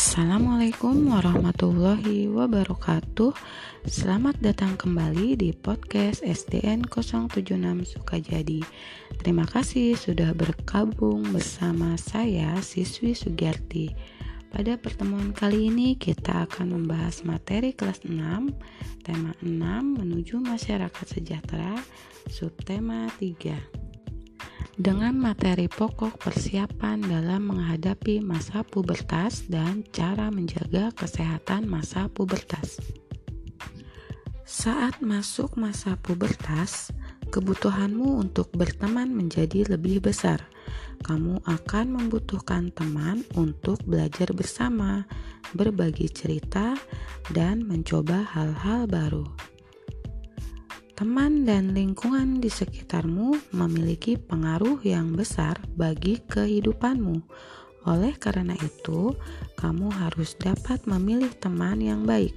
Assalamualaikum warahmatullahi wabarakatuh. Selamat datang kembali di podcast SDN 076 Sukajadi. Terima kasih sudah bergabung bersama saya siswi Sugiarti. Pada pertemuan kali ini kita akan membahas materi kelas 6 Tema 6 menuju masyarakat sejahtera Subtema 3 dengan materi pokok persiapan dalam menghadapi masa pubertas dan cara menjaga kesehatan masa pubertas. Saat masuk masa pubertas, kebutuhanmu untuk berteman menjadi lebih besar. Kamu akan membutuhkan teman untuk belajar bersama, berbagi cerita, dan mencoba hal-hal baru. Teman dan lingkungan di sekitarmu memiliki pengaruh yang besar bagi kehidupanmu. Oleh karena itu, kamu harus dapat memilih teman yang baik.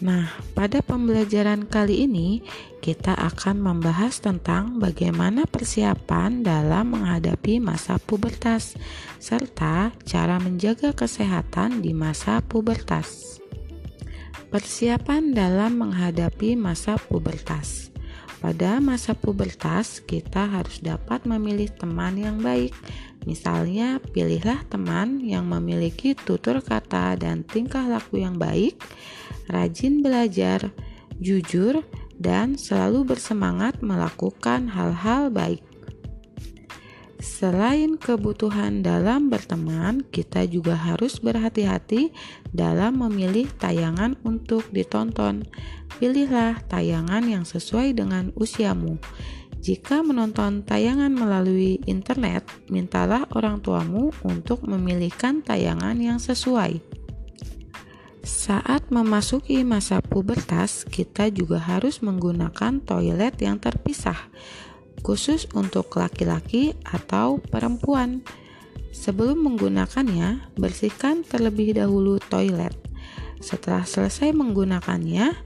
Nah, pada pembelajaran kali ini kita akan membahas tentang bagaimana persiapan dalam menghadapi masa pubertas serta cara menjaga kesehatan di masa pubertas. Persiapan dalam menghadapi masa pubertas. Pada masa pubertas, kita harus dapat memilih teman yang baik. Misalnya, pilihlah teman yang memiliki tutur kata dan tingkah laku yang baik, rajin belajar, jujur, dan selalu bersemangat melakukan hal-hal baik. Selain kebutuhan dalam berteman, kita juga harus berhati-hati dalam memilih tayangan untuk ditonton. Pilihlah tayangan yang sesuai dengan usiamu. Jika menonton tayangan melalui internet, mintalah orang tuamu untuk memilihkan tayangan yang sesuai. Saat memasuki masa pubertas, kita juga harus menggunakan toilet yang terpisah khusus untuk laki-laki atau perempuan. Sebelum menggunakannya, bersihkan terlebih dahulu toilet. Setelah selesai menggunakannya,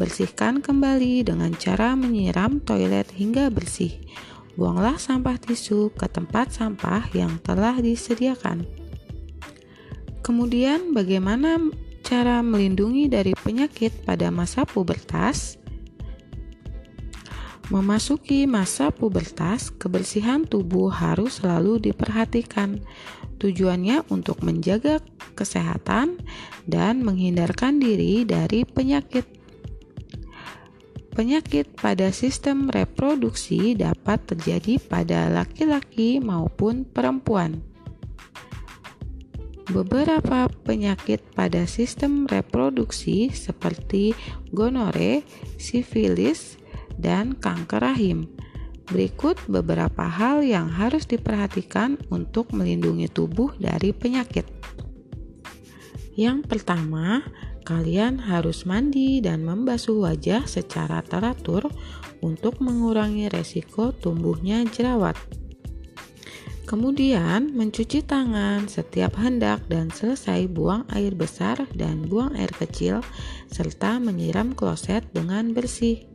bersihkan kembali dengan cara menyiram toilet hingga bersih. Buanglah sampah tisu ke tempat sampah yang telah disediakan. Kemudian, bagaimana cara melindungi dari penyakit pada masa pubertas? Memasuki masa pubertas, kebersihan tubuh harus selalu diperhatikan. Tujuannya untuk menjaga kesehatan dan menghindarkan diri dari penyakit. Penyakit pada sistem reproduksi dapat terjadi pada laki-laki maupun perempuan. Beberapa penyakit pada sistem reproduksi seperti gonore, sifilis, dan kanker rahim. Berikut beberapa hal yang harus diperhatikan untuk melindungi tubuh dari penyakit. Yang pertama, kalian harus mandi dan membasuh wajah secara teratur untuk mengurangi resiko tumbuhnya jerawat. Kemudian, mencuci tangan setiap hendak dan selesai buang air besar dan buang air kecil, serta menyiram kloset dengan bersih.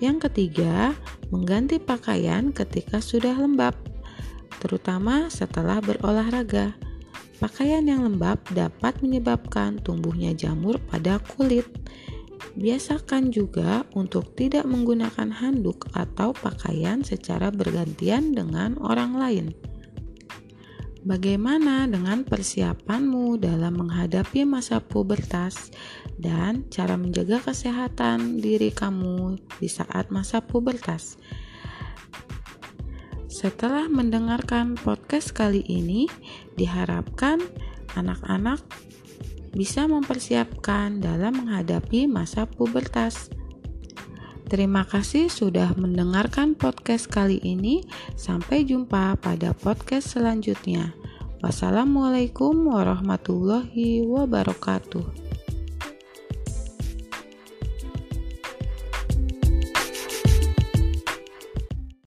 Yang ketiga, mengganti pakaian ketika sudah lembab, terutama setelah berolahraga. Pakaian yang lembab dapat menyebabkan tumbuhnya jamur pada kulit. Biasakan juga untuk tidak menggunakan handuk atau pakaian secara bergantian dengan orang lain. Bagaimana dengan persiapanmu dalam menghadapi masa pubertas dan cara menjaga kesehatan diri kamu di saat masa pubertas? Setelah mendengarkan podcast kali ini, diharapkan anak-anak bisa mempersiapkan dalam menghadapi masa pubertas. Terima kasih sudah mendengarkan podcast kali ini. Sampai jumpa pada podcast selanjutnya. Wassalamualaikum warahmatullahi wabarakatuh.